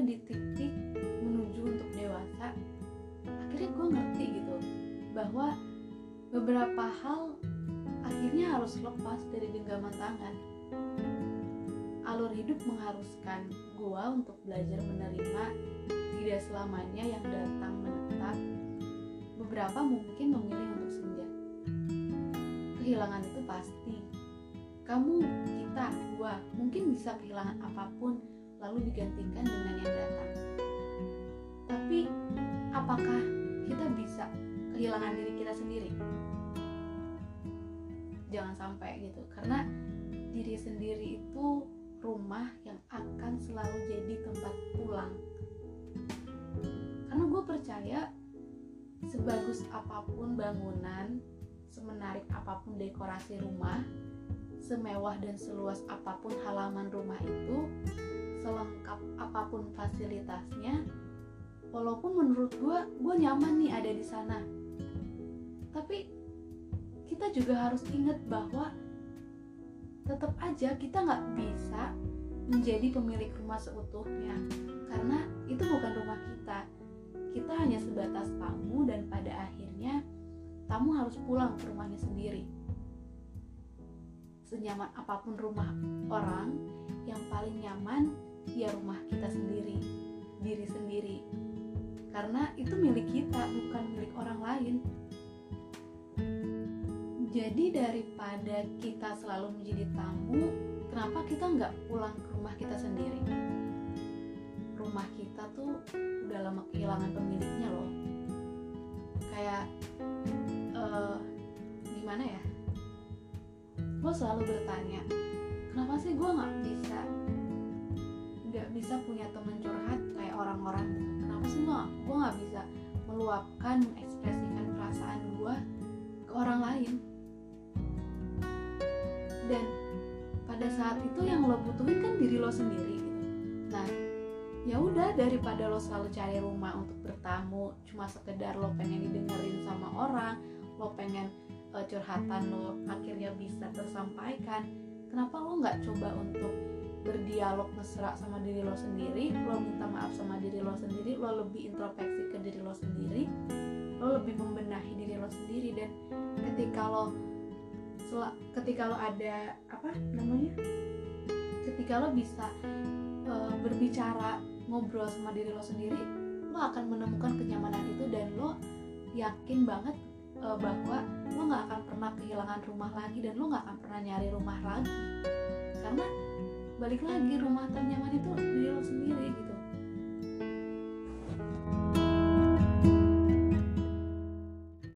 di titik menuju untuk dewasa akhirnya gue ngerti gitu bahwa beberapa hal akhirnya harus lepas dari genggaman tangan. Alur hidup mengharuskan gue untuk belajar menerima tidak selamanya yang datang menetap. Beberapa mungkin memilih untuk senja. Kehilangan itu pasti. Kamu kita gua mungkin bisa kehilangan apa pun lalu digantikan dengan yang datang. Tapi apakah kita bisa kehilangan diri kita sendiri? Jangan sampai gitu karena diri sendiri itu rumah yang akan selalu jadi tempat pulang. Karena gue percaya sebagus apa pun bangunan semenarik apa pun dekorasi rumah semewah dan seluas apa pun halaman rumah itu selengkap apa pun fasilitasnya walaupun menurut gue gue nyaman nih ada di sana. Tapi kita juga harus ingat bahwa tetap aja kita nggak bisa menjadi pemilik rumah seutuhnya karena itu bukan rumah kita. Kita hanya sebatas tamu dan pada akhirnya tamu harus pulang ke rumahnya sendiri. Senyaman apa pun rumah orang yang paling nyaman ya rumah kita sendiri diri sendiri. Karena itu milik kita bukan milik orang lain. Jadi daripada kita selalu menjadi tamu kenapa kita nggak pulang ke rumah kita sendiri? Rumah kita tuh udah lama kehilangan pemiliknya loh. Kayak uh, gimana ya? Gue selalu bertanya kenapa sih gue nggak bisa nggak bisa punya teman curhat kayak orang-orang. Kenapa sih gue gue nggak bisa meluapkan mengekspresikan perasaan gue ke orang lain. Dan pada saat itu yang lo butuhin kan diri lo sendiri gitu. Nah ya udah daripada lo selalu cari rumah untuk bertamu cuma sekedar lo pengen didengerin sama orang lo pengen uh, curhatan lo akhirnya bisa tersampaikan kenapa lo nggak coba untuk berdialog mesra sama diri lo sendiri lo minta maaf sama diri lo sendiri lo lebih introspeksi ke diri lo sendiri lo lebih membenahi diri lo sendiri. Dan ketika lo ketika lo ada apa namanya ketika lo bisa uh, berbicara ngobrol sama diri lo sendiri lo akan menemukan kenyamanan itu dan lo yakin banget uh, bahwa lo nggak akan pernah kehilangan rumah lagi dan lo nggak akan pernah nyari rumah lagi. Karena balik lagi hmm. rumah ternyaman itu diri lo sendiri gitu.